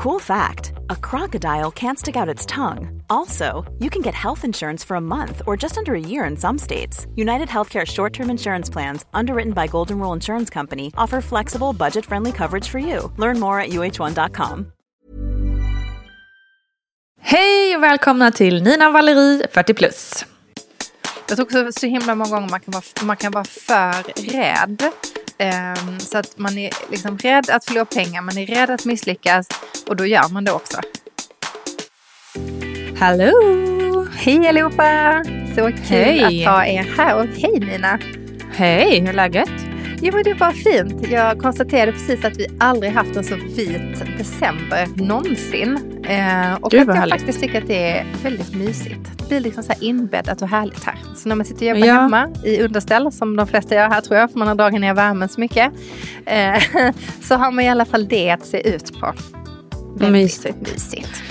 Cool fact a crocodile can't stick out its tongue. Also, you can get health insurance for a month or just under a year in some states. United Healthcare short term insurance plans, underwritten by Golden Rule Insurance Company, offer flexible, budget friendly coverage for you. Learn more at uh1.com. Hej och välkomna till Nina Valerie 40 plus. Jag tror också så himla många gånger man kan vara, man kan vara för rädd. Um, så att man är liksom rädd att förlora pengar, man är rädd att misslyckas och då gör man det också. Hallå! Hej allihopa! Så kul hej. att ha er här och hej Nina! Hej, hur är läget? Jo men det är bara fint. Jag konstaterade precis att vi aldrig haft en så vit december någonsin. Eh, och Gud, att jag härligt. faktiskt tycker att det är väldigt mysigt. Det blir liksom så här inbäddat och härligt här. Så när man sitter och jobbar ja. hemma i underställ, som de flesta gör här tror jag, för man har dragit ner värmen så mycket. Eh, så har man i alla fall det att se ut på. Väldigt mysigt. mysigt.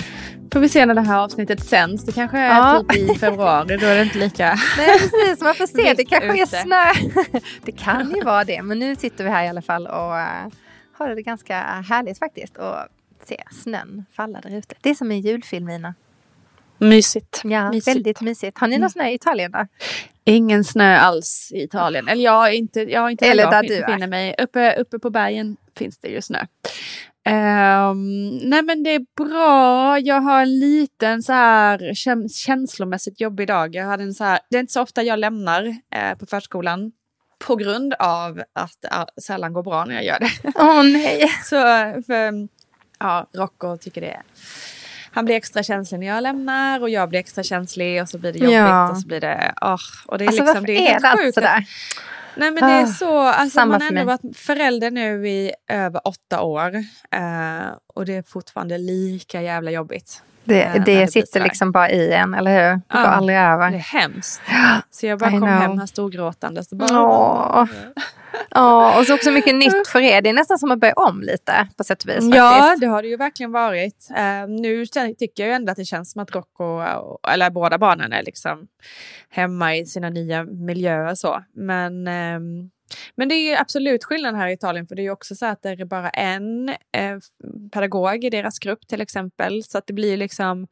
Får vi se när det här avsnittet sänds. Det kanske är ja. typ i februari. Då är det inte lika Nej precis, man får se. Det kanske är snö. Det kan ju vara det. Men nu sitter vi här i alla fall och uh, har det ganska härligt faktiskt. Och se snön falla där ute. Det är som en julfilm Ina. Mysigt. Ja, mysigt. väldigt mysigt. Har ni någon mm. snö i Italien då? Ingen snö alls i Italien. Eller jag, inte, jag inte Eller där du är. mig. Uppe, uppe på bergen finns det ju snö. Um, nej men det är bra. Jag har en liten så här känslomässigt jobbig dag. Jag hade en så här, det är inte så ofta jag lämnar eh, på förskolan på grund av att det sällan går bra när jag gör det. Åh oh, nej. så för, ja, Rocco tycker det. Han blir extra känslig när jag lämnar och jag blir extra känslig och så blir det jobbigt ja. och så blir det... Oh, och det är alltså, liksom, det är, är det helt sjukt. Nej men det är ah, så, alltså man har ändå varit förälder nu i över åtta år uh, och det är fortfarande lika jävla jobbigt. Det, uh, det, det sitter liksom bara i en, eller hur? Det går aldrig över. Det är hemskt. Så jag bara I kom know. hem här storgråtandes. Bara, Ja, och så också mycket nytt för er. Det är nästan som att börja om lite på sätt och vis. Faktiskt. Ja, det har det ju verkligen varit. Uh, nu tycker jag ändå att det känns som att Rocco, eller båda barnen är liksom hemma i sina nya miljöer så. Men um, men det är absolut skillnad här i Italien för det är också så att det är bara en eh, pedagog i deras grupp till exempel. Så att det blir liksom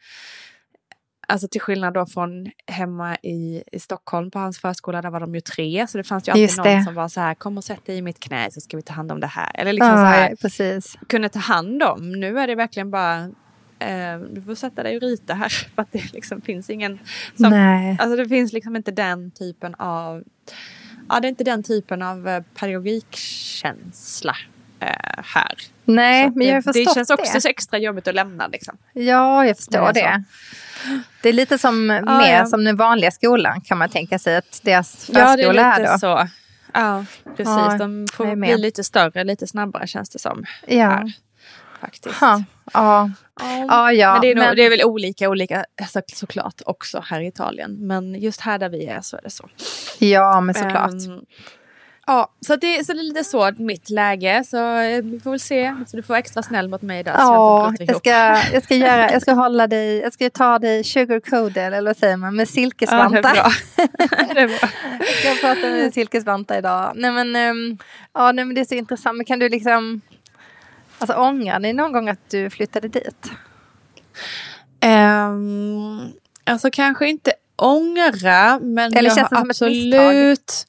Alltså till skillnad då från hemma i, i Stockholm på hans förskola, där var de ju tre. Så det fanns ju alltid någon som var så här, kom och sätt dig i mitt knä så ska vi ta hand om det här. Eller liksom ja, så här, precis. kunna ta hand om. Nu är det verkligen bara, eh, du får sätta dig och rita här. För att det liksom finns ingen, som, Nej. alltså det finns liksom inte den typen av, ja det är inte den typen av eh, pedagogikkänsla eh, här. Nej, men jag har förstått det. Det känns också det. så extra jobbigt att lämna. Liksom. Ja, jag förstår det. det. Det är lite som, ja, mer ja. som den vanliga skolan kan man tänka sig att deras förskola. Ja, det är lite är så. Ja, precis. Ja, De får bli lite större, lite snabbare känns det som. Ja. Här, faktiskt. Ha. Ja. Ja, ja. Men, det är, nog, men det är väl olika, olika så, såklart också här i Italien. Men just här där vi är så är det så. Ja, men såklart. Um, Ja, så det, så det är lite så mitt läge. Så eh, vi får väl se. Så du får vara extra snäll mot mig där. Ja, jag, jag, ska, jag, ska göra, jag ska hålla dig, jag ska ta dig sugarcoated eller vad säger man, med silkesvantar. Ja, det är bra. det jag ska prata med silkesvantar idag. Nej men, um, ja, nej, men det är så intressant. Men kan du liksom, alltså ångrar ni någon gång att du flyttade dit? Um, alltså kanske inte ångra, men Eller jag har absolut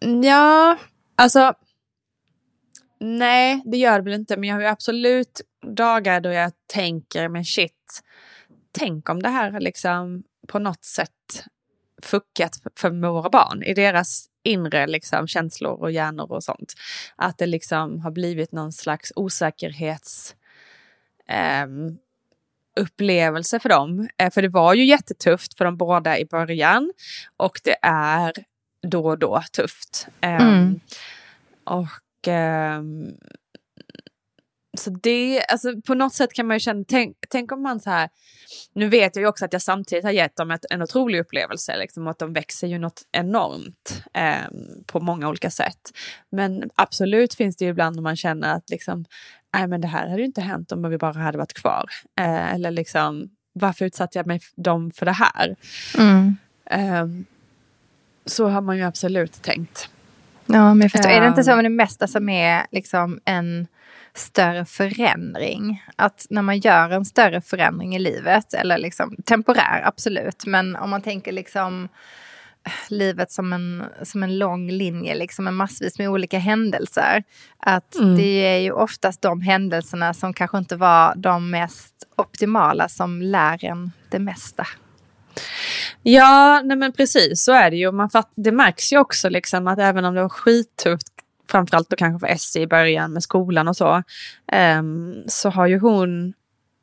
Ja, alltså. Nej, det gör det väl inte. Men jag har ju absolut dagar då jag tänker, men shit. Tänk om det här liksom på något sätt fuckat för våra barn i deras inre liksom, känslor och hjärnor och sånt. Att det liksom har blivit någon slags osäkerhets eh, upplevelse för dem. Eh, för det var ju jättetufft för de båda i början och det är då och då tufft. Mm. Um, och um, så det, alltså på något sätt kan man ju känna, tänk, tänk om man så här, nu vet jag ju också att jag samtidigt har gett dem ett, en otrolig upplevelse, liksom, att de växer ju något enormt eh, på många olika sätt. Men absolut finns det ju ibland när man känner att liksom, nej men det här hade ju inte hänt om vi bara hade varit kvar. Eh, eller liksom, varför utsatte jag mig dem för det här? Mm. Um, så har man ju absolut tänkt. Ja, men jag förstår. Um, är det inte så med det mesta som är liksom en större förändring. Att när man gör en större förändring i livet, eller liksom temporär, absolut, men om man tänker liksom livet som en, som en lång linje, liksom med massvis med olika händelser. Att mm. det är ju oftast de händelserna som kanske inte var de mest optimala som lär en det mesta. Ja, nej men precis så är det ju. Man fatt, det märks ju också liksom att även om det var skittufft, framförallt då kanske för Essie i början med skolan och så, um, så har ju hon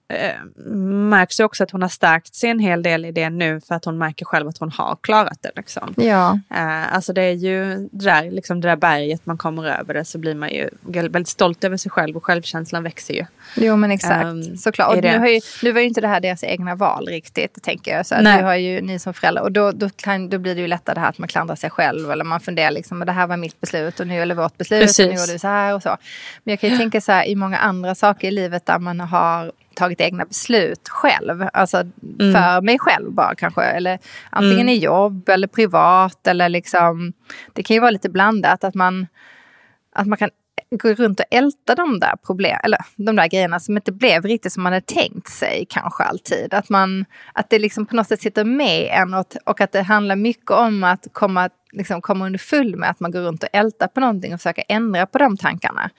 eh, märks ju också att hon har stärkt sig en hel del i det nu för att hon märker själv att hon har klarat det. Liksom. Ja. Eh, alltså det är ju det där, liksom det där berget man kommer över det så blir man ju väldigt stolt över sig själv och självkänslan växer ju. Jo men exakt, um, såklart. Och nu, har ju, nu var ju inte det här deras egna val riktigt tänker jag. Så nu har ju ni som föräldrar och då, då, kan, då blir det ju lättare det här att man klandrar sig själv eller man funderar liksom det här var mitt beslut och nu eller vårt beslut Precis. och nu gjorde du så här och så. Men jag kan ju tänka så här i många andra saker i livet där man har tagit egna beslut själv. Alltså mm. för mig själv bara kanske. Eller antingen mm. i jobb eller privat. Eller liksom, det kan ju vara lite blandat. Att man, att man kan gå runt och älta de där problem, eller de där grejerna som inte blev riktigt som man hade tänkt sig kanske alltid. Att, man, att det liksom på något sätt sitter med en och, och att det handlar mycket om att komma liksom komma underfull med att man går runt och ältar på någonting och försöka ändra på de tankarna.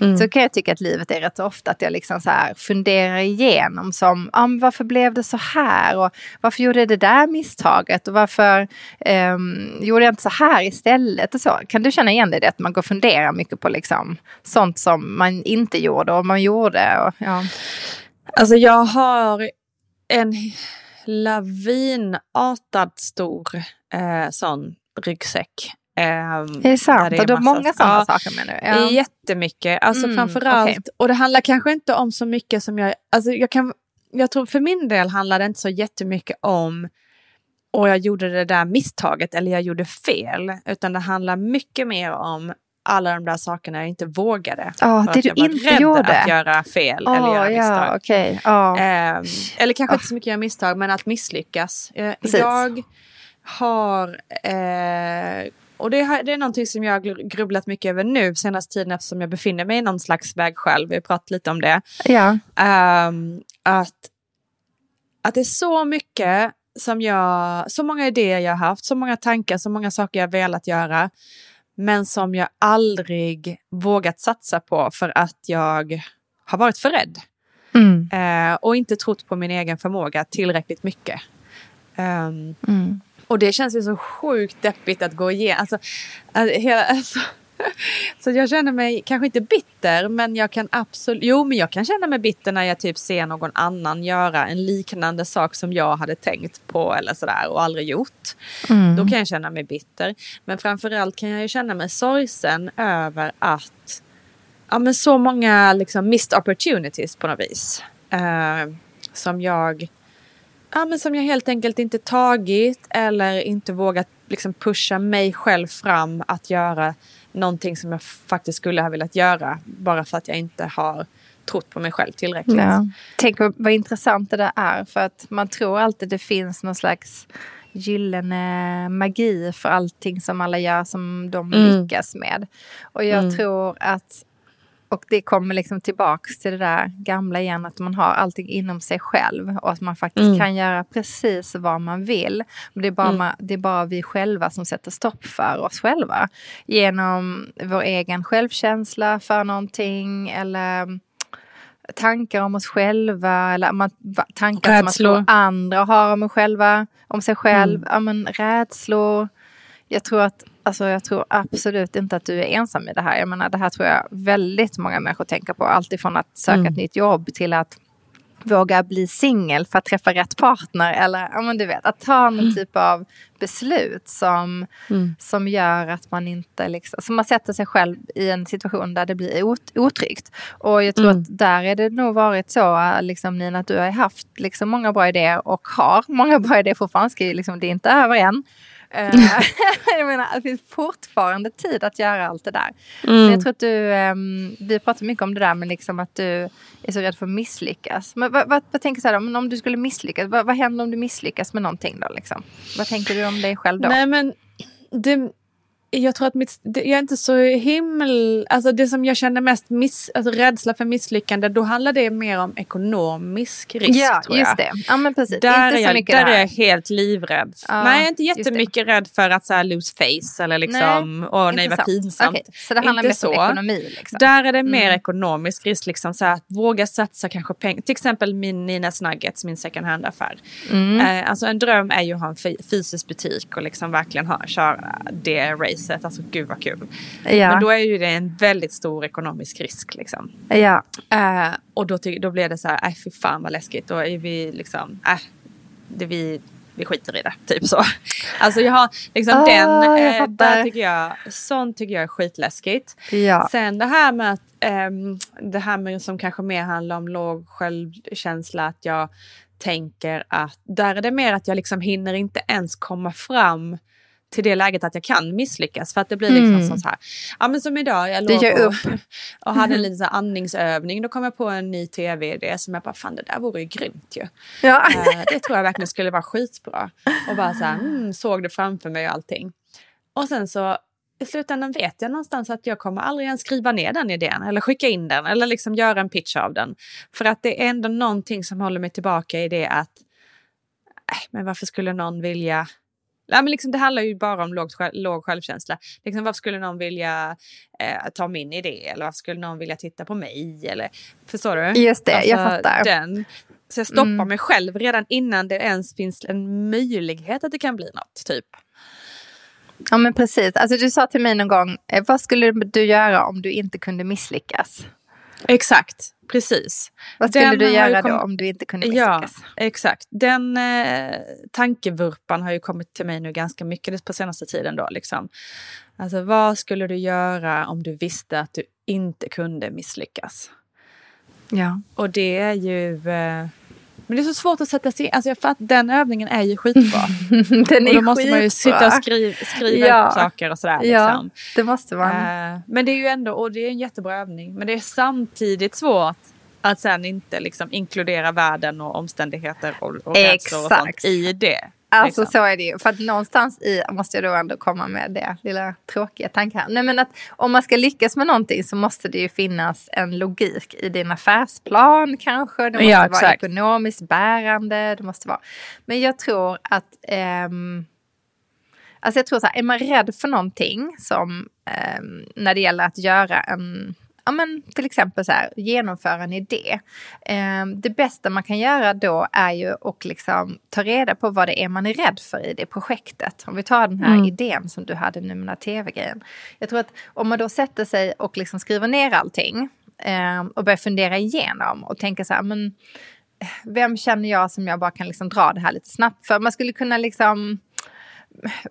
Mm. Så kan jag tycka att livet är rätt ofta att jag liksom så här funderar igenom som ah, varför blev det så här och varför gjorde jag det där misstaget och varför um, gjorde jag inte så här istället och så. Kan du känna igen dig det att man går och funderar mycket på liksom sånt som man inte gjorde och man gjorde? Och, ja. Alltså jag har en lavinartad stor eh, sån ryggsäck. Um, det är sant, det är och du har många sådana ja, saker med nu. Ja. Jättemycket, alltså mm, framförallt. Okay. Och det handlar kanske inte om så mycket som jag, alltså jag kan, jag tror för min del handlar det inte så jättemycket om och jag gjorde det där misstaget eller jag gjorde fel. Utan det handlar mycket mer om alla de där sakerna jag inte vågade. Oh, det du inte gjorde? att göra fel oh, eller göra misstag. Ja, okay. oh. eh, eller kanske inte så mycket göra misstag men att misslyckas. Eh, jag har, eh, och det, har, det är någonting som jag har grubblat mycket över nu senaste tiden eftersom jag befinner mig i någon slags väg själv. Vi har pratat lite om det. Ja. Um, att, att det är så mycket som jag, så många idéer jag har haft, så många tankar, så många saker jag velat göra. Men som jag aldrig vågat satsa på för att jag har varit för rädd. Mm. Uh, och inte trott på min egen förmåga tillräckligt mycket. Um, mm. Och det känns ju så sjukt deppigt att gå igenom. Alltså, alltså, så jag känner mig kanske inte bitter, men jag kan absolut, jo men jag kan känna mig bitter när jag typ ser någon annan göra en liknande sak som jag hade tänkt på eller sådär och aldrig gjort. Mm. Då kan jag känna mig bitter. Men framförallt kan jag ju känna mig sorgsen över att ja men så många liksom missed opportunities på något vis. Uh, som jag ja, men som jag helt enkelt inte tagit eller inte vågat liksom pusha mig själv fram att göra någonting som jag faktiskt skulle ha velat göra bara för att jag inte har trott på mig själv tillräckligt. Ja. Tänk vad intressant det där är för att man tror alltid det finns någon slags gyllene magi för allting som alla gör som de mm. lyckas med. Och jag mm. tror att och det kommer liksom tillbaks till det där gamla igen, att man har allting inom sig själv och att man faktiskt mm. kan göra precis vad man vill. Men det är, bara mm. man, det är bara vi själva som sätter stopp för oss själva. Genom vår egen självkänsla för någonting eller tankar om oss själva eller man, tankar rädslor. som man tror andra har om, själva, om sig själv. Mm. Ja, men, rädslor. Jag tror att Alltså jag tror absolut inte att du är ensam i det här. Jag menar, det här tror jag väldigt många människor tänker på. Alltifrån att söka mm. ett nytt jobb till att våga bli singel för att träffa rätt partner. Eller ja, men du vet, att ta någon mm. typ av beslut som, mm. som gör att man inte liksom, som man sätter sig själv i en situation där det blir otryggt. Och jag tror mm. att där är det nog varit så, liksom, Nina, att du har haft liksom, många bra idéer och har många bra idéer fortfarande. Liksom, det är inte över än. Eh, jag menar, det finns fortfarande tid att göra allt det där. Mm. Men jag tror att du, um, vi pratar mycket om det där med liksom att du är så rädd för att misslyckas. Men vad, vad, vad tänker du så här, om, om du skulle misslyckas, vad, vad händer om du misslyckas med någonting då? Liksom? Vad tänker du om dig själv då? Nej men, det, jag tror att mitt, jag är inte så himmel... Alltså det som jag känner mest miss, alltså rädsla för misslyckande, då handlar det mer om ekonomisk risk. Ja, tror jag. just det. Ja, men precis. Där, inte är, så jag, mycket där det är jag helt livrädd. Ja, nej, jag är inte jättemycket rädd för att så här, lose face eller liksom, åh nej vad pinsamt. Okej, så det handlar Inte mest om så. ekonomi? Liksom. Där är det mer Mm. ekonomisk risk, liksom så här, att våga satsa kanske pengar. Till exempel min Ninas Nuggets, min second hand-affär. Mm. Eh, alltså en dröm är ju att ha en fy- fysisk butik och liksom verkligen ha, köra det racet. Alltså gud vad kul. ja. Men då är ju det en väldigt stor ekonomisk risk. Liksom. ja. Eh, och då, då blir det så här, nej fy fan vad läskigt. Då är vi liksom, äh, det vi, vi skiter i det. Typ så. Alltså jag har liksom Ah, den, eh, där tycker jag, sånt tycker jag är skitläskigt. ja. Sen det här med att, ehm, det här med som kanske mer handlar om låg självkänsla, att jag tänker att där är det mer att jag liksom hinner inte ens komma fram till det läget att jag kan misslyckas. För att det blir liksom Mm. så här, ja men som idag, jag låg och, upp. och hade en liten andningsövning. Då kom jag på en ny tv-idé som jag bara, fan det där vore ju grymt ju. ja. Eh, det tror jag verkligen skulle vara skitbra. Och bara så här, mm, såg det framför mig och allting. Och sen så i slutändan vet jag någonstans att jag kommer aldrig ens skriva ner den idén eller skicka in den eller liksom göra en pitch av den. För att det är ändå någonting som håller mig tillbaka i det att, äh, men varför skulle någon vilja Nej, men liksom, det handlar ju bara om låg, själv, låg självkänsla. Liksom, varför skulle någon vilja eh, ta min idé? Eller varför skulle någon vilja titta på mig? Eller, förstår du? Just det, jag Alltså, fattar. Den. Så jag stoppar Mm. mig själv redan innan det ens finns en möjlighet att det kan bli något. Typ. Ja men precis. Alltså du sa till mig någon gång, eh, vad skulle du göra om du inte kunde misslyckas? Exakt, precis. Vad skulle Den du göra kommit- då om du inte kunde Ja, misslyckas? exakt. Den eh, tankevurpan har ju kommit till mig nu ganska mycket på senaste tiden. Då, liksom. Alltså, vad skulle du göra om du visste att du inte kunde misslyckas? Ja. Och det är ju... Eh, men det är så svårt att sätta sig in. Alltså jag fatt, den övningen är ju skitbra. Den och är då måste man ju sitta och skriva, skriva Ja. upp saker och sådär. Ja, Liksom. det måste man. Eh, men det är ju ändå, och det är en jättebra övning. Men det är samtidigt svårt att sen inte liksom inkludera världen och omständigheter och, och rädslor och sånt i det. Alltså liksom. så är det ju. För att någonstans i måste jag då ändå komma med det lilla tråkiga tanken här. Nej men att om man ska lyckas med någonting så måste det ju finnas en logik i din affärsplan kanske. Det måste Ja, vara exakt. ekonomiskt bärande. Det måste vara. Men jag tror att ehm, Alltså jag tror så här, är man rädd för någonting som ehm, när det gäller att göra en Ja, men till exempel så här, genomföra en idé. Ehm, det bästa man kan göra då är ju att liksom ta reda på vad det är man är rädd för i det projektet. Om vi tar den här Mm. idén som du hade nu med den här tv-grejen. Jag tror att om man då sätter sig och liksom skriver ner allting ehm, och börjar fundera igenom och tänka så här, men eh, vem känner jag som jag bara kan liksom dra det här lite snabbt för? Man skulle kunna liksom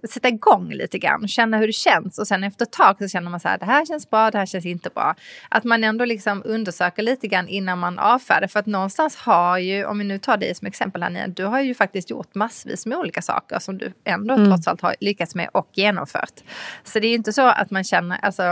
sätta igång lite grann, känna hur det känns och sen efter ett tag så känner man så här, det här känns bra, det här känns inte bra. Att man ändå liksom undersöker lite grann innan man avfärdar, för att någonstans har ju, om vi nu tar dig som exempel här Nia, du har ju faktiskt gjort massvis med olika saker som du ändå Mm. trots allt har lyckats med och genomfört. Så det är ju inte så att man känner, alltså,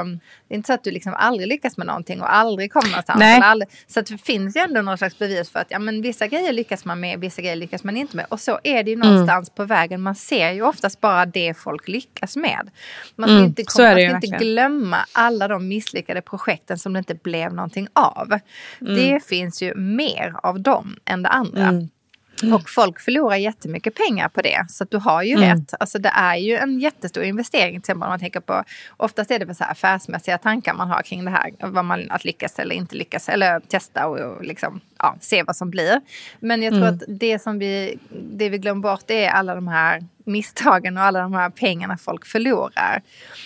det är inte så att du liksom aldrig lyckas med någonting och aldrig kommer någonstans. Aldrig, så det finns ju ändå någon slags bevis för att ja, men vissa grejer lyckas man med, vissa grejer lyckas man inte med. Och så är det ju någonstans på vägen. Man ser ju oftast bara det folk lyckas med. Man ska Mm, inte, är man ska inte verkligen. glömma alla de misslyckade projekten som det inte blev någonting av. Det finns ju mer av dem än det andra. Mm. Och folk förlorar jättemycket pengar på det. Så du har ju Mm. rätt. Alltså det är ju en jättestor investering. Till man tänker på, oftast är det väl så här affärsmässiga tankar man har kring det här. Vad man, att lyckas eller inte lyckas. Eller testa och, och liksom, ja, se vad som blir. Men jag tror Mm. att det som vi, det vi glömmer bort det är alla de här misstagen och alla de här pengarna folk förlorar.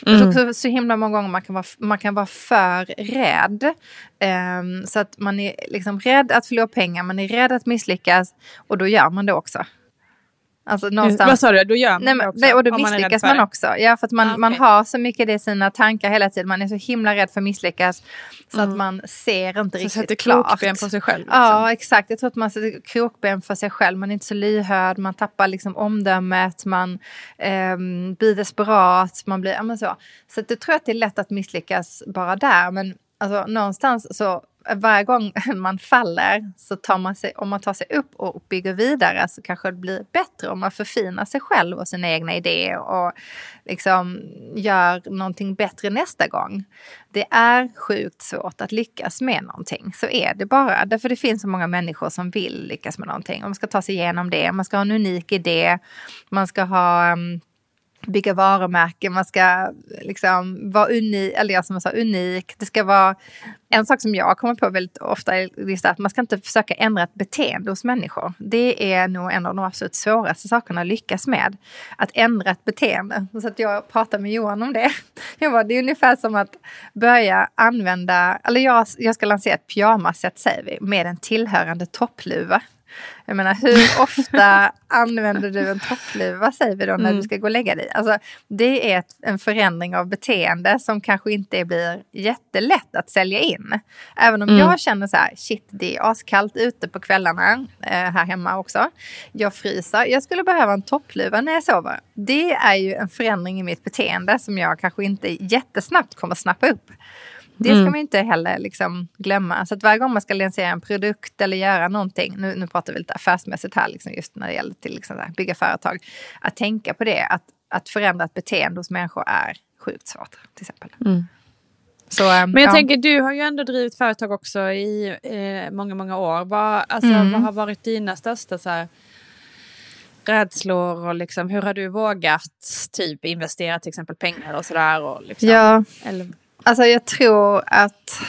Jag Mm. tror också så himla många gånger man kan vara, man kan vara för rädd. Ehm, så att man är liksom rädd att förlora pengar, man är rädd att misslyckas och då gör man det också. Alltså någonstans... Vad sa du? Då gör man Nej, men, också? nej, och då man misslyckas för man, det? också. Ja, för man, Ah, man okej. har så mycket det i sina tankar hela tiden. Man är så himla rädd för att misslyckas. Så att man ser inte Mm. Så riktigt sätter klart. krokben på sig själv. Liksom. Ja, exakt. Jag tror att man sätter krokben för sig själv. Man är inte så lyhörd, man tappar liksom omdömet, man ehm, blir desperat, man blir, ja men så. Så att jag tror att det är lätt att misslyckas bara där. Men alltså, någonstans så varje gång man faller, så tar man sig, om man tar sig upp och bygger vidare så kanske det blir bättre om man förfinar sig själv och sina egna idéer och liksom gör någonting bättre nästa gång. Det är sjukt svårt att lyckas med någonting, så är det bara. Därför det finns så många människor som vill lyckas med någonting. Och man ska ta sig igenom det, man ska ha en unik idé, man ska ha um, bygga varumärken, man ska liksom vara unik, eller jag som jag sa, unik. Det ska vara, en sak som jag kommer på väldigt ofta är att man ska inte försöka ändra ett beteende hos människor. Det är nog en av de absolut svåraste sakerna att lyckas med. Att ändra ett beteende. Så att jag pratade med Johan om det. Jag bara, det är ungefär som att börja använda, eller jag, jag ska lansera ett pyjamasset säger vi, med en tillhörande toppluva. Jag menar hur ofta använder du en toppluva säger vi då när mm. du ska gå och lägga dig? Alltså, det är ett, en förändring av beteende som kanske inte blir jättelätt att sälja in. Även om mm. jag känner så här, shit det är askallt ute på kvällarna eh, här hemma också. Jag fryser, jag skulle behöva en toppluva när jag sover. Det är ju en förändring i mitt beteende som jag kanske inte jättesnabbt kommer snappa upp. Det ska mm. man inte heller liksom glömma. Så att varje gång man ska lansera en produkt eller göra någonting, nu, nu pratar vi lite affärsmässigt här, liksom just när det gäller till liksom här, bygga företag, att tänka på det, att, att förändra ett beteende hos människor är sjukt svårt till exempel. Mm. Så, um, Men jag ja. tänker, du har ju ändå drivit företag också i eh, många, många år. Vad, alltså, mm. vad har varit dina största så här, rädslor och liksom, hur har du vågat typ investera till exempel pengar och sådär? Liksom, ja. Eller... Alltså jag tror att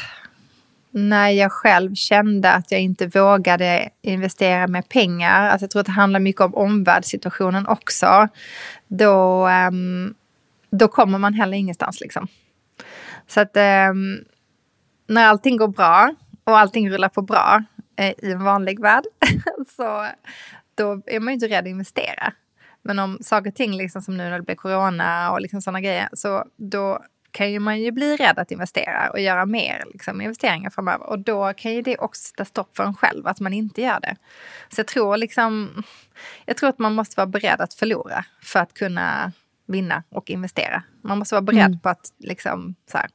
när jag själv kände att jag inte vågade investera med pengar, alltså jag tror att det handlar mycket om omvärldssituationen också, då, um, då kommer man heller ingenstans liksom. Så att um, när allting går bra och allting rullar på bra eh, i en vanlig värld, så då är man ju inte rädd att investera. Men om saker och ting, liksom som nu när det blir corona och liksom sådana grejer, så då kan ju man ju bli rädd att investera och göra mer liksom, investeringar framöver. Och då kan ju det också sätta stopp för en själv, att man inte gör det. Så jag tror, liksom, jag tror att man måste vara beredd att förlora för att kunna vinna och investera. Man måste vara beredd mm. på att liksom, så här,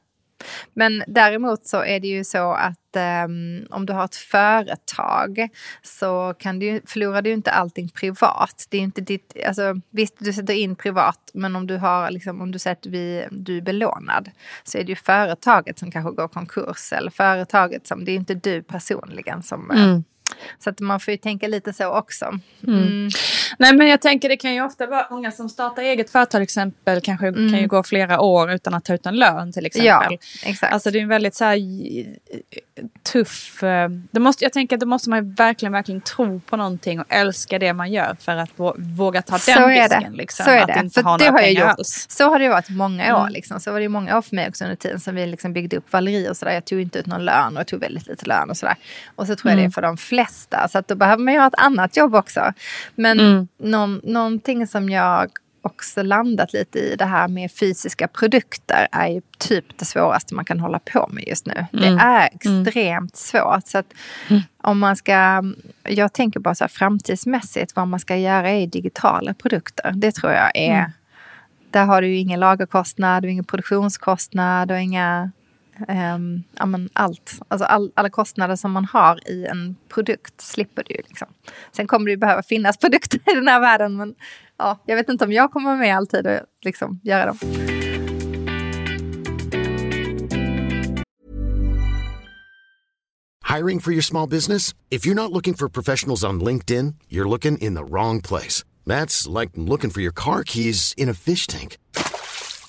men däremot så är det ju så att um, om du har ett företag så kan du, förlorar du inte allting privat. Det är inte ditt, alltså, visst, du sätter in privat, men om du, har, liksom, om du säger att vi, du är belånad så är det ju företaget som kanske går konkurs eller företaget som, det är inte du personligen som eh, mm. Så att man får ju tänka lite så också. Mm. Mm. Nej men jag tänker det kan ju ofta vara många som startar eget företag till exempel kanske mm. kan ju gå flera år utan att ta ut en lön till exempel. Ja, exakt. Alltså det är en väldigt så här tuff... Eh, det måste, jag tänker att då måste man verkligen, verkligen tro på någonting och älska det man gör för att våga ta så den risken. Liksom, så är det. Att inte för ha det har jag gjort. Alls. Så har det varit många år. Mm. Liksom. Så var det många år för mig också under tiden som vi liksom byggde upp Valerie och sådär. Jag tog inte ut någon lön och jag tog väldigt lite lön och sådär. Och så tror jag mm. det är för de flesta. Så att då behöver man ju ha ett annat jobb också. Men mm. någon, någonting som jag också landat lite i det här med fysiska produkter är ju typ det svåraste man kan hålla på med just nu. Mm. Det är mm. extremt mm. svårt. Så mm. om man ska, jag tänker bara så här framtidsmässigt, vad man ska göra är digitala produkter. Det tror jag är, mm. där har du ju ingen lagerkostnad, har ingen produktionskostnad och inga Ehm, ja, men allt. Alltså all, alla kostnader som man har i en produkt slipper du. Liksom. Sen kommer det ju behöva finnas produkter i den här världen. Men ja, jag vet inte om jag kommer vara med alltid och liksom göra dem. Hiring for your small business? If you're not looking for professionals on LinkedIn, you're looking in the wrong place. That's like looking for your car keys in a fish tank.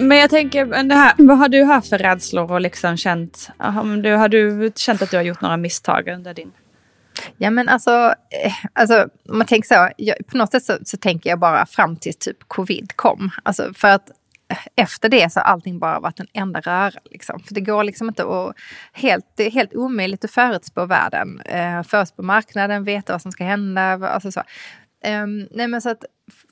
Men jag tänker, det här, vad har du haft för rädslor och liksom känt? Har du känt att du har gjort några misstag under din Ja men alltså, eh, alltså om man tänker så, jag, på något sätt så, så, tänker jag bara fram tills typ covid kom. Alltså för att eh, efter det så har allting bara varit en enda röra. Liksom. För det går liksom inte att... Helt, det är helt omöjligt att förutspå världen. Eh, förutspå marknaden, veta vad som ska hända. Alltså så. Um, nej men så att,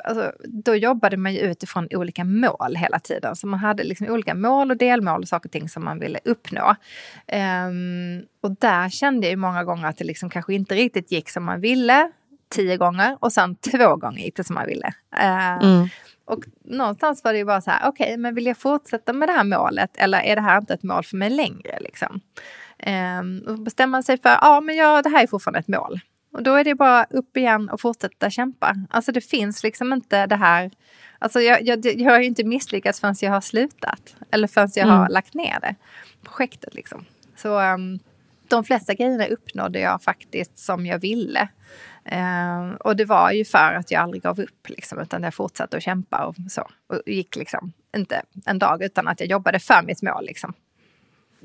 alltså, då jobbade man ju utifrån olika mål hela tiden. Så man hade liksom olika mål och delmål och saker och ting som man ville uppnå. Um, och där kände jag ju många gånger att det liksom kanske inte riktigt gick som man ville. Tio gånger och sen två gånger gick det som man ville. Uh, mm. Och någonstans var det ju bara så här, okej, okay, men vill jag fortsätta med det här målet eller är det här inte ett mål för mig längre? Liksom? Um, och bestämma sig för, ja men ja, det här är fortfarande ett mål. Och då är det bara upp igen och fortsätta kämpa. Alltså det finns liksom inte det här... Alltså jag, jag, jag har ju inte misslyckats förrän jag har slutat. Eller förrän jag mm. har lagt ner det. Projektet liksom. Så um, de flesta grejerna uppnådde jag faktiskt som jag ville. Um, och det var ju för att jag aldrig gav upp liksom, utan jag fortsatte att kämpa och så. Och gick liksom inte en dag utan att jag jobbade för mitt mål liksom.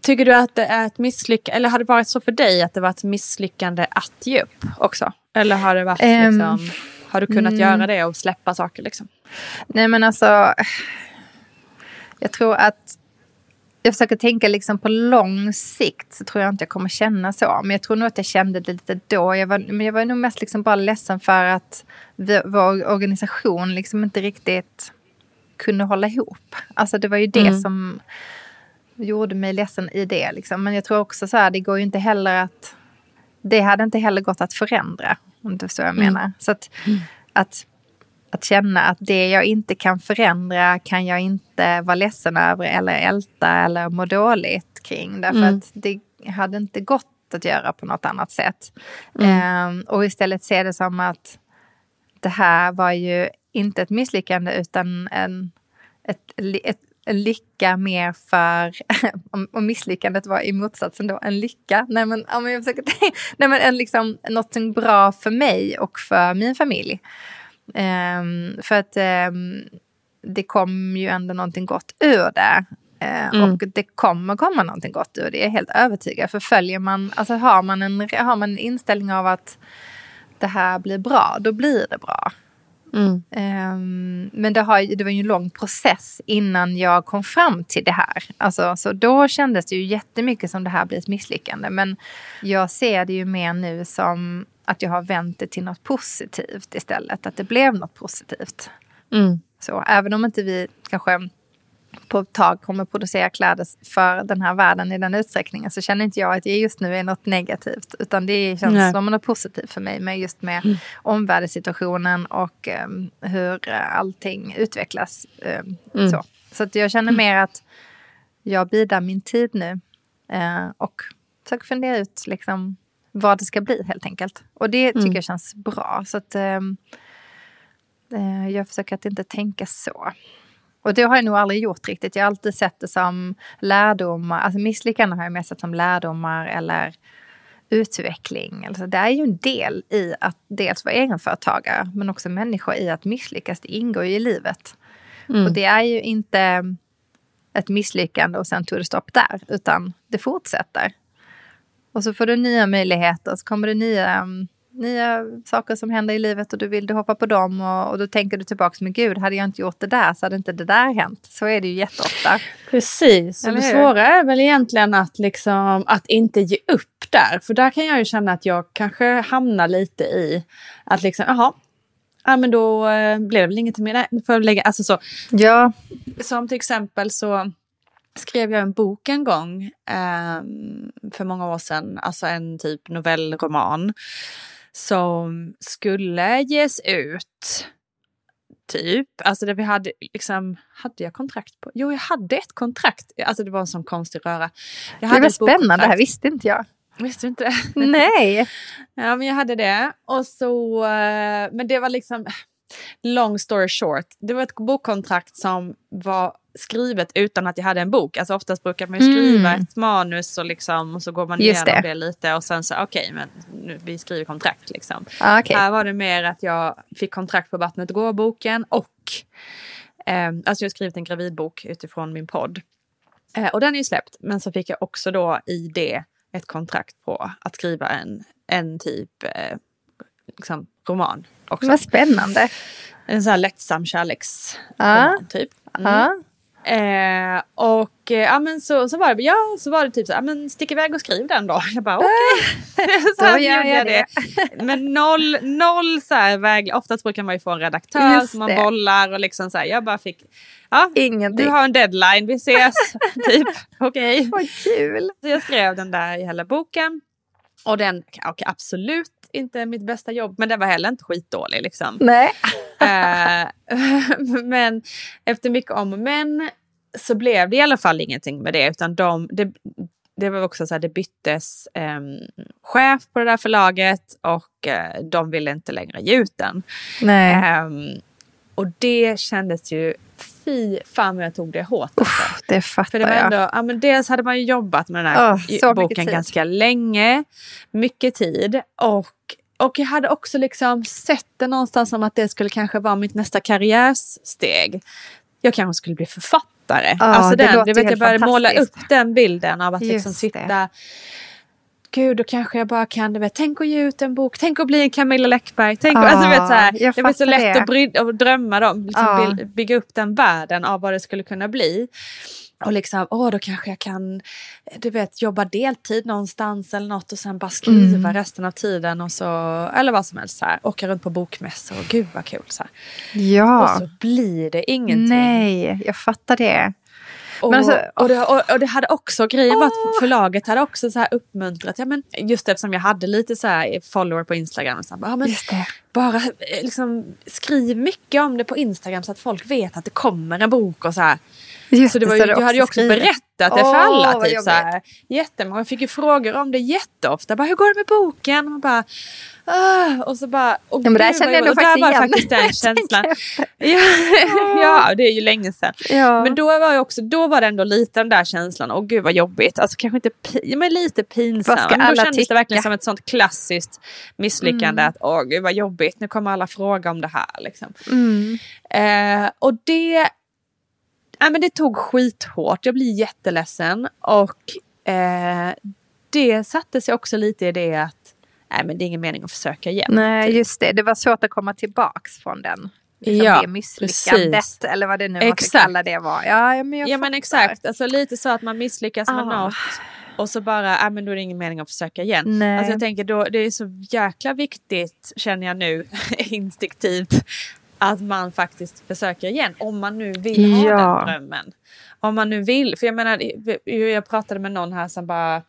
Tycker du att det är ett misslyckande, eller har det varit så för dig att det var ett misslyckande att ge upp också? Eller har det varit um, liksom, har du kunnat mm. göra det och släppa saker liksom? Nej men alltså, jag tror att jag försöker tänka liksom på lång sikt så tror jag inte jag kommer känna så. Men jag tror nog att jag kände det lite då. Jag var, men jag var nog mest liksom bara ledsen för att vi, vår organisation liksom inte riktigt kunde hålla ihop. Alltså det var ju det mm. som gjorde mig ledsen i det. Liksom. Men jag tror också så här, det går ju inte heller att... Det hade inte heller gått att förändra, om det är så jag mm. menar. Så att, mm. att, att känna att det jag inte kan förändra kan jag inte vara ledsen över eller älta eller må dåligt kring. Därför mm. att det hade inte gått att göra på något annat sätt. Um, och istället se det som att det här var ju inte ett misslyckande utan en, ett, ett en lycka mer för, om, misslyckandet var i motsatsen då, en lycka. Nej men, men jag försöker nej, men en, liksom, något bra för mig och för min familj. Um, för att um, det kom ju ändå någonting gott ur det. Uh, mm. Och det kommer komma någonting gott ur det, jag är helt övertygad. För följer man, alltså har man en, har man en inställning av att det här blir bra, då blir det bra. Mm. Um, men det, har, det var ju en lång process innan jag kom fram till det här. Alltså, så då kändes det ju jättemycket som det här blir ett misslyckande. Men jag ser det ju mer nu som att jag har vänt det till något positivt istället. Att det blev något positivt. Mm. Så även om inte vi kanske på ett tag kommer producera kläder för den här världen i den utsträckningen så känner inte jag att det just nu är något negativt. Utan det känns Nej. som något positivt för mig med just med mm. omvärldssituationen och um, hur allting utvecklas. Um, mm. Så, så att jag känner mm. mer att jag bidar min tid nu uh, och försöker fundera ut liksom, vad det ska bli helt enkelt. Och det tycker mm. jag känns bra. Så att um, jag försöker att inte tänka så. Och det har jag nog aldrig gjort riktigt. Jag har alltid sett det som lärdomar. Alltså misslyckanden har jag mest sett som lärdomar eller utveckling. Alltså det är ju en del i att dels vara egenföretagare men också människor i att misslyckas. Det ingår ju i livet. Mm. Och det är ju inte ett misslyckande och sen tog det stopp där utan det fortsätter. Och så får du nya möjligheter så kommer det nya mm, nya saker som händer i livet och du vill du hoppa på dem och, och då tänker du tillbaka, men gud, hade jag inte gjort det där så hade inte det där hänt. Så är det ju jätteofta. Precis, och det svåra är väl egentligen att, liksom, att inte ge upp där. För där kan jag ju känna att jag kanske hamnar lite i att liksom, jaha, ja men då eh, blev det väl inget mer. Nej, får lägga, alltså så. Ja. Som till exempel så skrev jag en bok en gång eh, för många år sedan, alltså en typ novellroman som skulle ges ut Typ, alltså det vi hade liksom, hade jag kontrakt på? Jo, jag hade ett kontrakt. Alltså det var en sån konstig röra. Jag det var spännande, det här visste inte jag. Visste du inte? Nej. ja, men jag hade det. Och så, eh, men det var liksom, long story short, det var ett bokkontrakt som var skrivet utan att jag hade en bok. Alltså oftast brukar man ju skriva mm. ett manus och, liksom, och så går man igenom det. det. lite och sen så okej, okay, men nu, vi skriver kontrakt liksom. Ah, okay. Här var det mer att jag fick kontrakt på Vattnet går-boken och eh, alltså jag har skrivit en gravidbok utifrån min podd. Eh, och den är ju släppt, men så fick jag också då i det ett kontrakt på att skriva en, en typ eh, liksom, roman. Också. Vad spännande. En sån här lättsam kärleksroman ah. typ. Mm. Ah. Eh, och eh, ja men så, så var det, ja så var det typ så, ja men stick iväg och skriv den då. Jag bara okej. Okay. så då gör jag det. det. Men noll, noll så här väg, oftast brukar man ju få en redaktör Just som man det. bollar och liksom så här, jag bara fick, ja Ingenting. du har en deadline, vi ses, typ, okej. Okay. Vad kul. Så jag skrev den där i hela boken. Och den, okay, absolut inte mitt bästa jobb, men den var heller inte skitdålig. Liksom. Nej. Eh, men efter mycket om och men så blev det i alla fall ingenting med det. Utan de, det, det var också så att det byttes eh, chef på det där förlaget och eh, de ville inte längre ge ut den. Nej. Eh, och det kändes ju fy fan vad jag tog det hårt. Uff, det fattar För det var ändå, jag. Ja, men dels hade man ju jobbat med den här oh, boken ganska länge. Mycket tid. Och, och jag hade också liksom sett det någonstans som att det skulle kanske vara mitt nästa karriärsteg. Jag kanske skulle bli författare. Oh, alltså den, det, vet jag började måla upp den bilden av att liksom sitta det gud, då kanske jag bara kan, du vet, tänk att ge ut en bok, tänk att bli en Camilla Läckberg. Tänk, ah, alltså, vet, så här, det var så lätt det. att, bry, att drömma om, liksom, ah. bygga upp den världen av vad det skulle kunna bli. Och liksom, åh då kanske jag kan, du vet, jobba deltid någonstans eller något och sen bara skriva mm. resten av tiden och så, eller vad som helst så här, åka runt på bokmässor och gud vad kul så här. Ja. Och så blir det ingenting. Nej, jag fattar det. Och, alltså, och, det, och, och, det, hade också, grejen var att förlaget hade också så här uppmuntrat, ja, men just eftersom jag hade lite så här follower på Instagram. Så här, ja, men bara eh, liksom, skriv mycket om det på Instagram så att folk vet att det kommer en bok och så här. Just så det var ju, jag hade ju också skrivit. berättat det för oh, alla. Typ, så här, jättemånga. Jag fick ju frågor om det jätteofta. Bara, hur går det med boken? Och man bara, Uh, och så bara... Och ja, men där kände jag nog faktiskt igen. faktiskt den känslan. ja, ja, det är ju länge sedan. Ja. Men då var, jag också, då var det ändå lite den där känslan, åh gud vad jobbigt. Alltså kanske inte, men lite pinsamt. Men då kändes tycka? det verkligen som ett sånt klassiskt misslyckande. Mm. Att åh gud vad jobbigt, nu kommer alla fråga om det här. Liksom. Mm. Uh, och det Nej, men det tog skithårt. Jag blir jätteledsen. Och eh, det satte sig också lite i det att nej, men det är ingen mening att försöka igen. Nej, just det. Det var svårt att komma tillbaks från den. Liksom ja, det misslyckandet precis. eller vad det nu man ska kalla det var. Ja, men, jag ja, men exakt. Alltså, lite så att man misslyckas med ah. något och så bara, äh, men då är det ingen mening att försöka igen. Nej. Alltså jag tänker då, det är så jäkla viktigt, känner jag nu instinktivt, att man faktiskt försöker igen. Om man nu vill ha ja. den drömmen. Om man nu vill, för jag menar, jag pratade med någon här som bara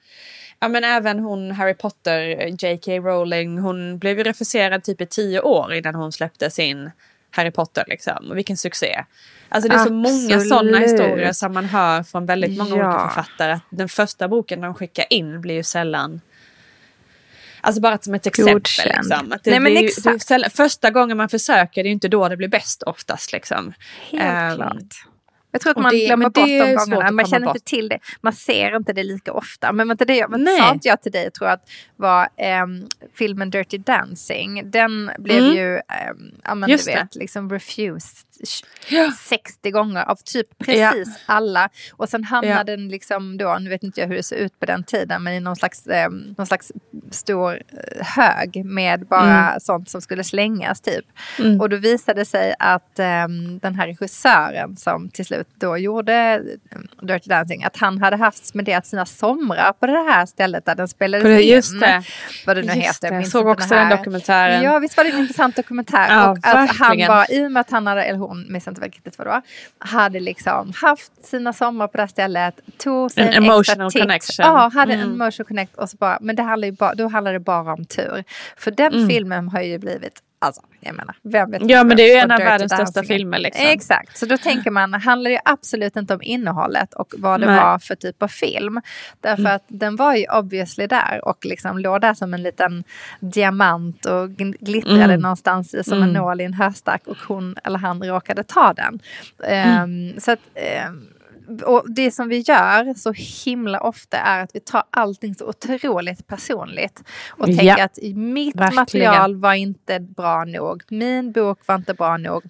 Ja men även hon Harry Potter, J.K. Rowling, hon blev ju refuserad typ i tio år innan hon släppte sin Harry Potter liksom. Och vilken succé. Alltså det är Absolut. så många sådana historier som man hör från väldigt många ja. olika författare. Att den första boken de skickar in blir ju sällan Alltså bara som ett exempel. Liksom. Att det, Nej, men det, exakt. Det, första gången man försöker, det är ju inte då det blir bäst oftast. Liksom. Helt um, klart. Jag tror att man det, glömmer bort de gångerna. Man känner bort. inte till det. Man ser inte det lika ofta. Men inte det men sa inte jag till dig tror jag att var um, filmen Dirty Dancing. Den blev mm. ju, um, ja men du vet, det. liksom refused ja. 60 gånger av typ precis ja. alla. Och sen hamnade ja. den liksom då, nu vet inte jag hur det ser ut på den tiden, men i någon slags, eh, någon slags stor eh, hög med bara mm. sånt som skulle slängas typ. Mm. Och då visade det sig att eh, den här regissören som till slut då gjorde eh, Dirty Dancing, att han hade haft spenderat sina somrar på det här stället där den spelades det, just in. Det. Vad det nu just heter. Jag såg också den, den, dokumentären. Ja, visst var det en intressant dokumentär. Ja, och att han var, i och med att han hade, eller hon, minns inte riktigt vad det var, hade liksom haft sina somrar på det här stället, tog sig en, en emotional connection. Ja, hade mm. en emotional connect och så bara, men det handlar ju bara, då handlar det bara om tur. För den mm. filmen har ju blivit Alltså, jag menar, vem vet Ja, men det är ju en av världens största filmer. Liksom. Exakt, så då tänker man, handlar det absolut inte om innehållet och vad det Nej. var för typ av film. Därför mm. att den var ju obviously där och liksom låg där som en liten diamant och glittrade mm. någonstans som mm. en nål i en höstack och hon eller han råkade ta den. Um, så att um, och det som vi gör så himla ofta är att vi tar allting så otroligt personligt. Och ja, tänker att mitt verkligen. material var inte bra nog. Min bok var inte bra nog.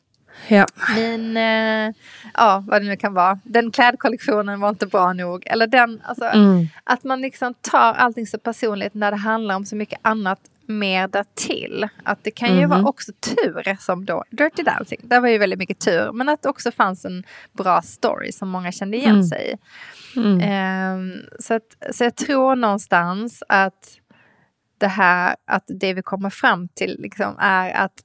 Ja. Min, eh, ja vad det nu kan vara, den klädkollektionen var inte bra nog. Eller den, alltså, mm. att man liksom tar allting så personligt när det handlar om så mycket annat mer därtill. Att det kan ju mm. vara mhm. också tur som då Dirty Dancing. Där var ju väldigt mycket tur. Men att det också fanns en bra story som många kände igen mm. sig i. Mm. Um, så, att, så jag tror någonstans att det här, att det vi kommer fram till liksom är att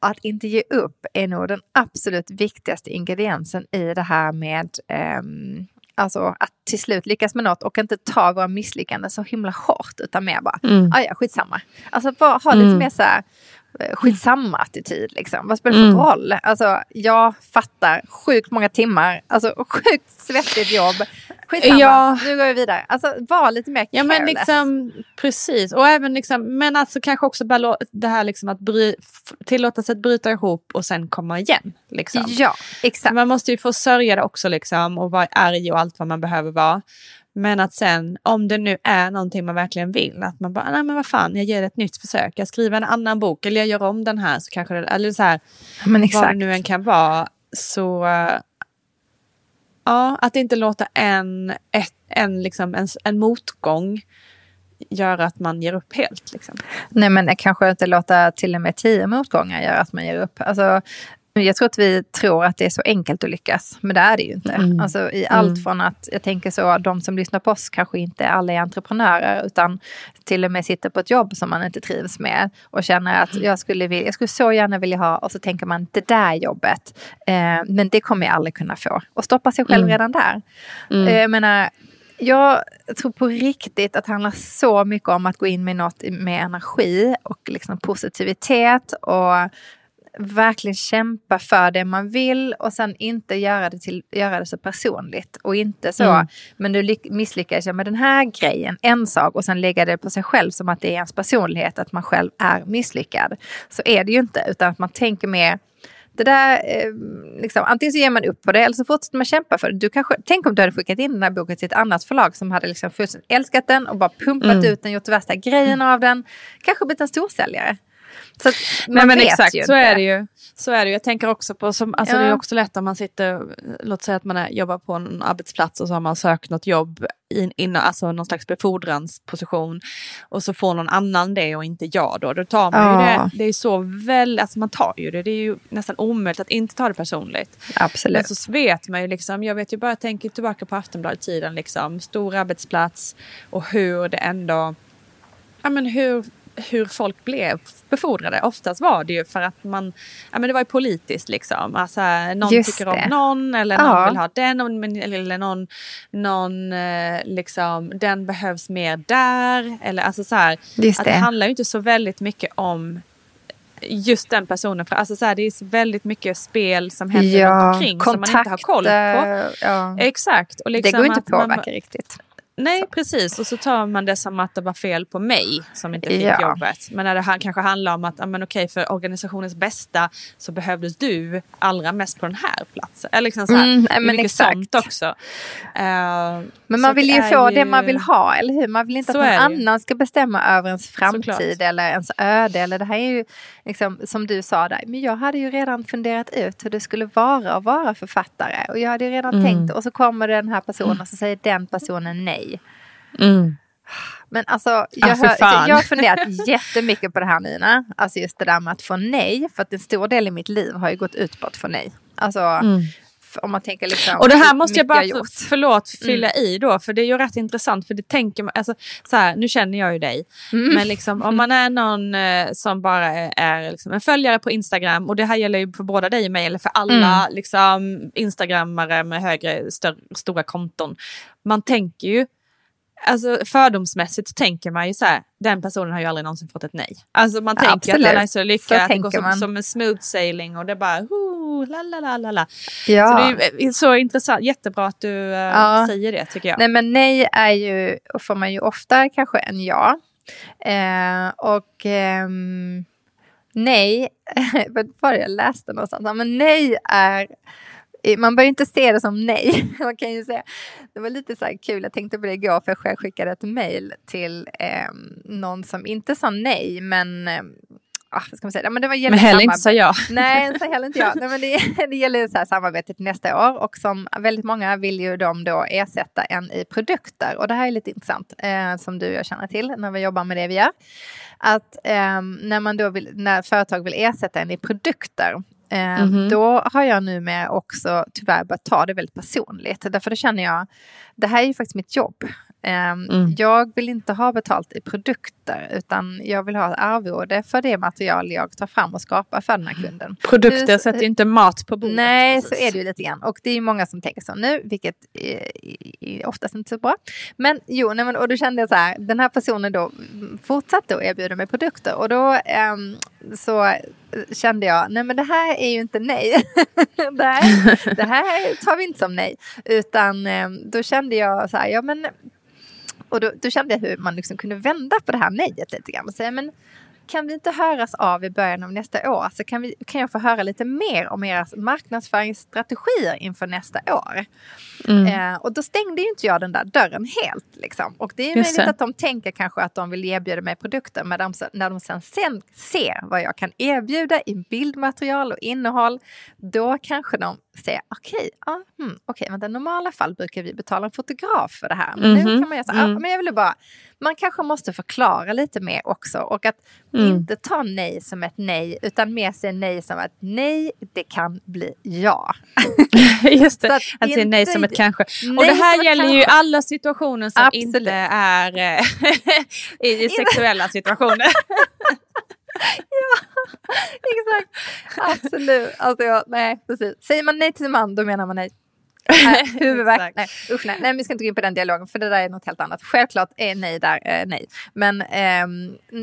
att inte ge upp är nog den absolut viktigaste ingrediensen i det här med um, Alltså att till slut lyckas med något och inte ta våra misslyckanden så himla hårt utan mer bara, mm. Ah, ja skitsamma. Alltså bara ha lite mm. mer så här, Eh, skitsamma-attityd. Liksom. Vad spelar det för mm. roll? Alltså, jag fattar sjukt många timmar, alltså sjukt svettigt jobb. Skitsamma, ja. nu går vi vidare. Alltså var lite mer careless. Ja men liksom, precis. Och även liksom, men alltså kanske också bara det här liksom att bry, tillåta sig att bryta ihop och sen komma igen. Liksom. Ja, exakt. Man måste ju få sörja det också liksom och vara arg och allt vad man behöver vara. Men att sen, om det nu är någonting man verkligen vill, att man bara, nej men vad fan, jag ger ett nytt försök. Jag skriver en annan bok eller jag gör om den här så kanske det, eller så här, men exakt. vad det nu än kan vara. Så, ja, att inte låta en, ett, en, liksom, en, en motgång göra att man ger upp helt. Liksom. Nej men kanske inte låta till och med tio motgångar göra att man ger upp. Alltså, jag tror att vi tror att det är så enkelt att lyckas, men det är det ju inte. Mm. Alltså, I allt mm. från att, jag tänker så, de som lyssnar på oss kanske inte alla är entreprenörer, utan till och med sitter på ett jobb som man inte trivs med och känner att jag skulle, vilja, jag skulle så gärna vilja ha, och så tänker man det där jobbet, eh, men det kommer jag aldrig kunna få. Och stoppa sig själv mm. redan där. Mm. Eh, jag menar, jag tror på riktigt att det handlar så mycket om att gå in med något med energi och liksom positivitet och verkligen kämpa för det man vill och sen inte göra det, till, göra det så personligt. Och inte så, mm. men du jag med den här grejen, en sak, och sen lägga det på sig själv som att det är ens personlighet, att man själv är misslyckad. Så är det ju inte, utan att man tänker mer det där, eh, liksom, antingen så ger man upp på det eller så fortsätter man kämpa för det. Du kanske, tänk om du hade skickat in den här boken till ett annat förlag som hade liksom älskat den och bara pumpat mm. ut den, gjort värsta grejen av den. Kanske blivit en storsäljare. Så man Nej, men vet exakt, ju så inte. är det ju. Så är det Jag tänker också på, som, alltså ja. det är också lätt om man sitter, låt säga att man är, jobbar på en arbetsplats och så har man sökt något jobb, in, in, alltså någon slags befordransposition och så får någon annan det och inte jag då. Då tar man ja. ju det, det är så väl, alltså man tar ju det, det är ju nästan omöjligt att inte ta det personligt. Absolut. Men så vet man ju liksom, jag vet ju bara, jag tänker tillbaka på Aftonbladet-tiden liksom, stor arbetsplats och hur det ändå ja, men hur hur folk blev befordrade. Oftast var det ju för att man, ja men det var ju politiskt liksom. Alltså, någon Just tycker det. om någon eller ja. någon vill ha den eller någon, någon eh, liksom, den behövs mer där. Eller alltså så här, att det. det handlar ju inte så väldigt mycket om just den personen. För alltså så här, det är väldigt mycket spel som händer ja, runt omkring som man inte har koll på. Ja. Exakt. Och liksom det går inte att påverka man, riktigt. Nej, precis. Och så tar man det som att det var fel på mig som inte fick ja. jobbet. Men när det här kanske handlar om att men okej, för organisationens bästa så behövdes du allra mest på den här platsen. Eller liksom så här, mm, det är mycket exakt. sånt också. Uh, men man vill ju få ju... det man vill ha, eller hur? Man vill inte så att någon annan ska bestämma över ens framtid Såklart. eller ens öde. Eller det här är ju, liksom, som du sa där, men jag hade ju redan funderat ut hur det skulle vara att vara författare. Och jag hade ju redan mm. tänkt, och så kommer den här personen och så säger den personen nej. Mm. Men alltså, jag, ah, hör, jag har funderat jättemycket på det här Nina. Alltså just det där med att få nej. För att en stor del i mitt liv har ju gått ut på att få nej. Alltså, mm. om man tänker liksom, Och det här måste jag bara, för, förlåt, fylla mm. i då. För det är ju rätt intressant. För det tänker man, alltså, så här, nu känner jag ju dig. Mm. Men liksom, om man är någon eh, som bara är, är liksom, en följare på Instagram. Och det här gäller ju för båda dig och mig. Eller för alla mm. liksom, instagrammare med högre, större, stora konton. Man tänker ju alltså fördomsmässigt så tänker man ju så här, den personen har ju aldrig någonsin fått ett nej. Alltså man tänker Absolut. att den är så lyckad, att det går som, som en smooth sailing och det bara oh, la la la la la. Ja. Så det är så intressant, jättebra att du uh, ja. säger det tycker jag. Nej men nej är ju, får man ju ofta kanske en ja. Eh, och ehm, nej, vad var det jag läste någonstans? Men nej är man bör inte se det som nej. Man kan ju säga. Det var lite så här kul, jag tänkte på det igår för jag själv skickade ett mail till eh, någon som inte sa nej men eh, ah, vad ska man säga? men, det var men heller inte sa jag. Nej, så heller inte jag. Nej, men det, det gäller så här samarbetet nästa år och som väldigt många vill ju de då ersätta en i produkter och det här är lite intressant eh, som du och jag känner till när vi jobbar med det vi gör. Att eh, när man då vill, när företag vill ersätta en i produkter Mm. Då har jag nu med också tyvärr börjat ta det väldigt personligt. Därför då känner jag, det här är ju faktiskt mitt jobb. Ehm, mm. Jag vill inte ha betalt i produkter utan jag vill ha ett arvode för det material jag tar fram och skapar för den här kunden. Produkter sätter ju inte mat på bordet. Nej, precis. så är det ju lite grann. Och det är många som tänker så nu, vilket är oftast inte så bra. Men jo, nej, men, och då kände jag så här, den här personen då fortsatte att erbjuda mig produkter och då um, så kände jag, nej men det här är ju inte nej. det, här, det här tar vi inte som nej. Utan um, då kände jag så här, ja men och då, då, kände jag hur man liksom kunde vända på det här nejet lite grann. Och säga men kan vi inte höras av i början av nästa år? Så kan, vi, kan jag få höra lite mer om era marknadsföringsstrategier inför nästa år? Mm. Eh, och då stängde ju inte jag den där dörren helt. Liksom. Och det är möjligt att de tänker kanske att de vill erbjuda mig produkter men de, när de sen, sen ser vad jag kan erbjuda i bildmaterial och innehåll då kanske de säger okej, okay, ah, hmm, okay, men i normala fall brukar vi betala en fotograf för det här. Men mm -hmm. nu mhm. kan man göra så, ah, mm. men jag ville bara man kanske måste förklara lite mer också och att mm. inte ta nej som ett nej utan mer se nej som ett nej, det kan bli ja. Just det, att, att se nej som ett kanske. och det här gäller ju alla situationer som Absolut. inte är eh, i, sexuella situationer. ja, exakt. Absolut. Alltså, jag, nej, precis. Säger man nej till sin man, då menar man nej. Nej, huvudvärk. nej, usch nej. nej, vi ska inte gå in på den dialogen för det där är något helt annat. Självklart är nej där eh, nej. Men eh,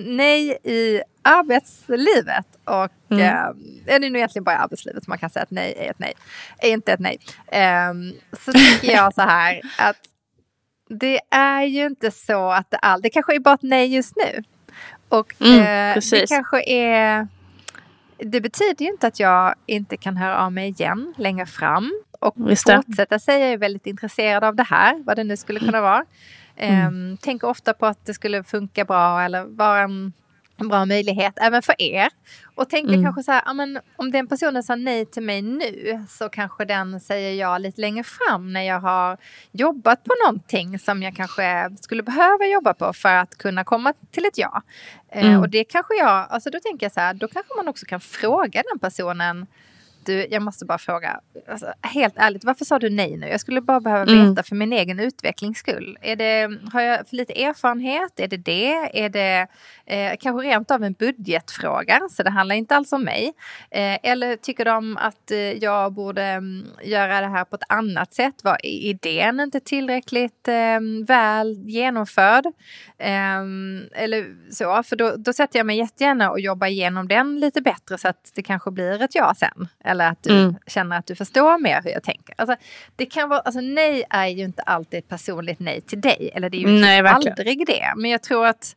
nej i arbetslivet och mm. eh, är det nu egentligen bara i arbetslivet som man kan säga att nej är ett nej. Är inte ett nej. Eh, så tycker jag så här att det är ju inte så att det all, det kanske är bara ett nej just nu. Och mm, eh, det kanske är det betyder ju inte att jag inte kan höra av mig igen längre fram och fortsätta säga jag är väldigt intresserad av det här, vad det nu skulle kunna vara. Mm. Um, tänker ofta på att det skulle funka bra eller vara en, en bra möjlighet även för er. Och tänker mm. kanske så här, amen, om den personen sa nej till mig nu så kanske den säger ja lite längre fram när jag har jobbat på någonting som jag kanske skulle behöva jobba på för att kunna komma till ett ja. Eh, mm. Uh, och det kanske jag, alltså då tänker jag så här, då kanske man också kan fråga den personen du, jag måste bara fråga, alltså, helt ärligt, varför sa du nej nu? Jag skulle bara behöva mm. veta mm. för min egen utvecklings skull. Är det, har jag för lite erfarenhet? Är det det? Är det eh, kanske rent av en budgetfråga? Så det handlar inte alls om mig. Eh, eller tycker de att eh, jag borde um, göra det här på ett annat sätt? Var idén inte tillräckligt eh, väl genomförd? Ehm, eller så, för då, då sätter jag mig jättegärna och jobbar igenom den lite bättre så att det kanske blir ett ja sen. Eller att du mm. känner att du förstår mer hur jag tänker. Alltså, det kan vara, alltså, nej är ju inte alltid ett personligt nej till dig. Eller det är ju nej, aldrig det. Men jag tror att,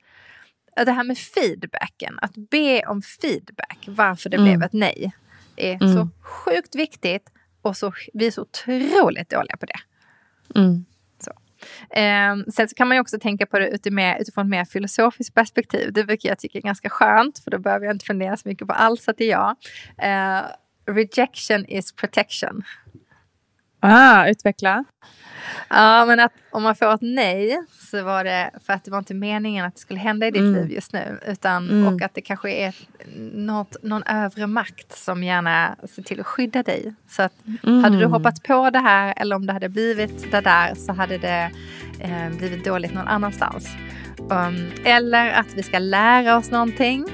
det här med feedbacken, att be om feedback varför det mm. blev ett nej, är mm. så sjukt viktigt. Och så, vi är så otroligt dåliga på det. Mm. Eh, sen så kan man ju också tänka på det utifrån, utifrån ett mer filosofiskt perspektiv. Det brukar jag tycka är ganska skönt för då behöver jag inte fundera så mycket på alls att det är jag. Eh, rejection is protection. Ah, utveckla. Ja, men att om man får ett nej så var det för att det var inte meningen att det skulle hända i ditt mm. liv just nu. Utan, mm. Och att det kanske är något, någon övre makt som gärna ser till att skydda dig. Så att mm. hade du hoppat på det här eller om det hade blivit det där så hade det eh, blivit dåligt någon annanstans. Um, eller att vi ska lära oss någonting.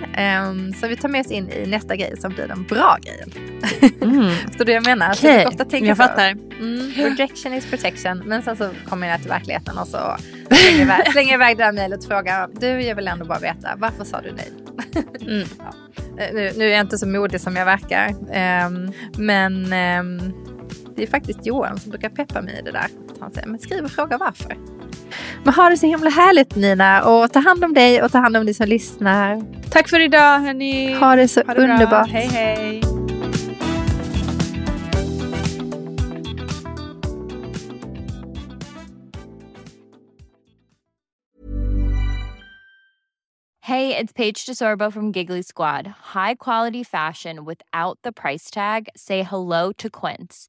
Um, så vi tar med oss in i nästa grej som blir den bra grejen. Mm. så det jag menar. Okay. Så ofta jag fattar. Mm, rejection is protection. Men sen så kommer jag till verkligheten och så Slänger iväg, slänger iväg det här mejlet och frågar, du jag vill ändå bara veta, varför sa du nej? Mm. ja. Eh, nu, nu, är jag inte så modig som jag verkar, um, men det är faktiskt Johan som brukar peppa mig i det där. Han säger, men skriv och fråga varför. Men ha det så himla härligt Nina och ta hand om dig och ta hand om dig som lyssnar. Tack för idag hörni. Ha det så ha det underbart. Bra. Hej hej. Hey, it's Paige DeSorbo from Giggly Squad. High quality fashion without the price tag. Say hello to Quince.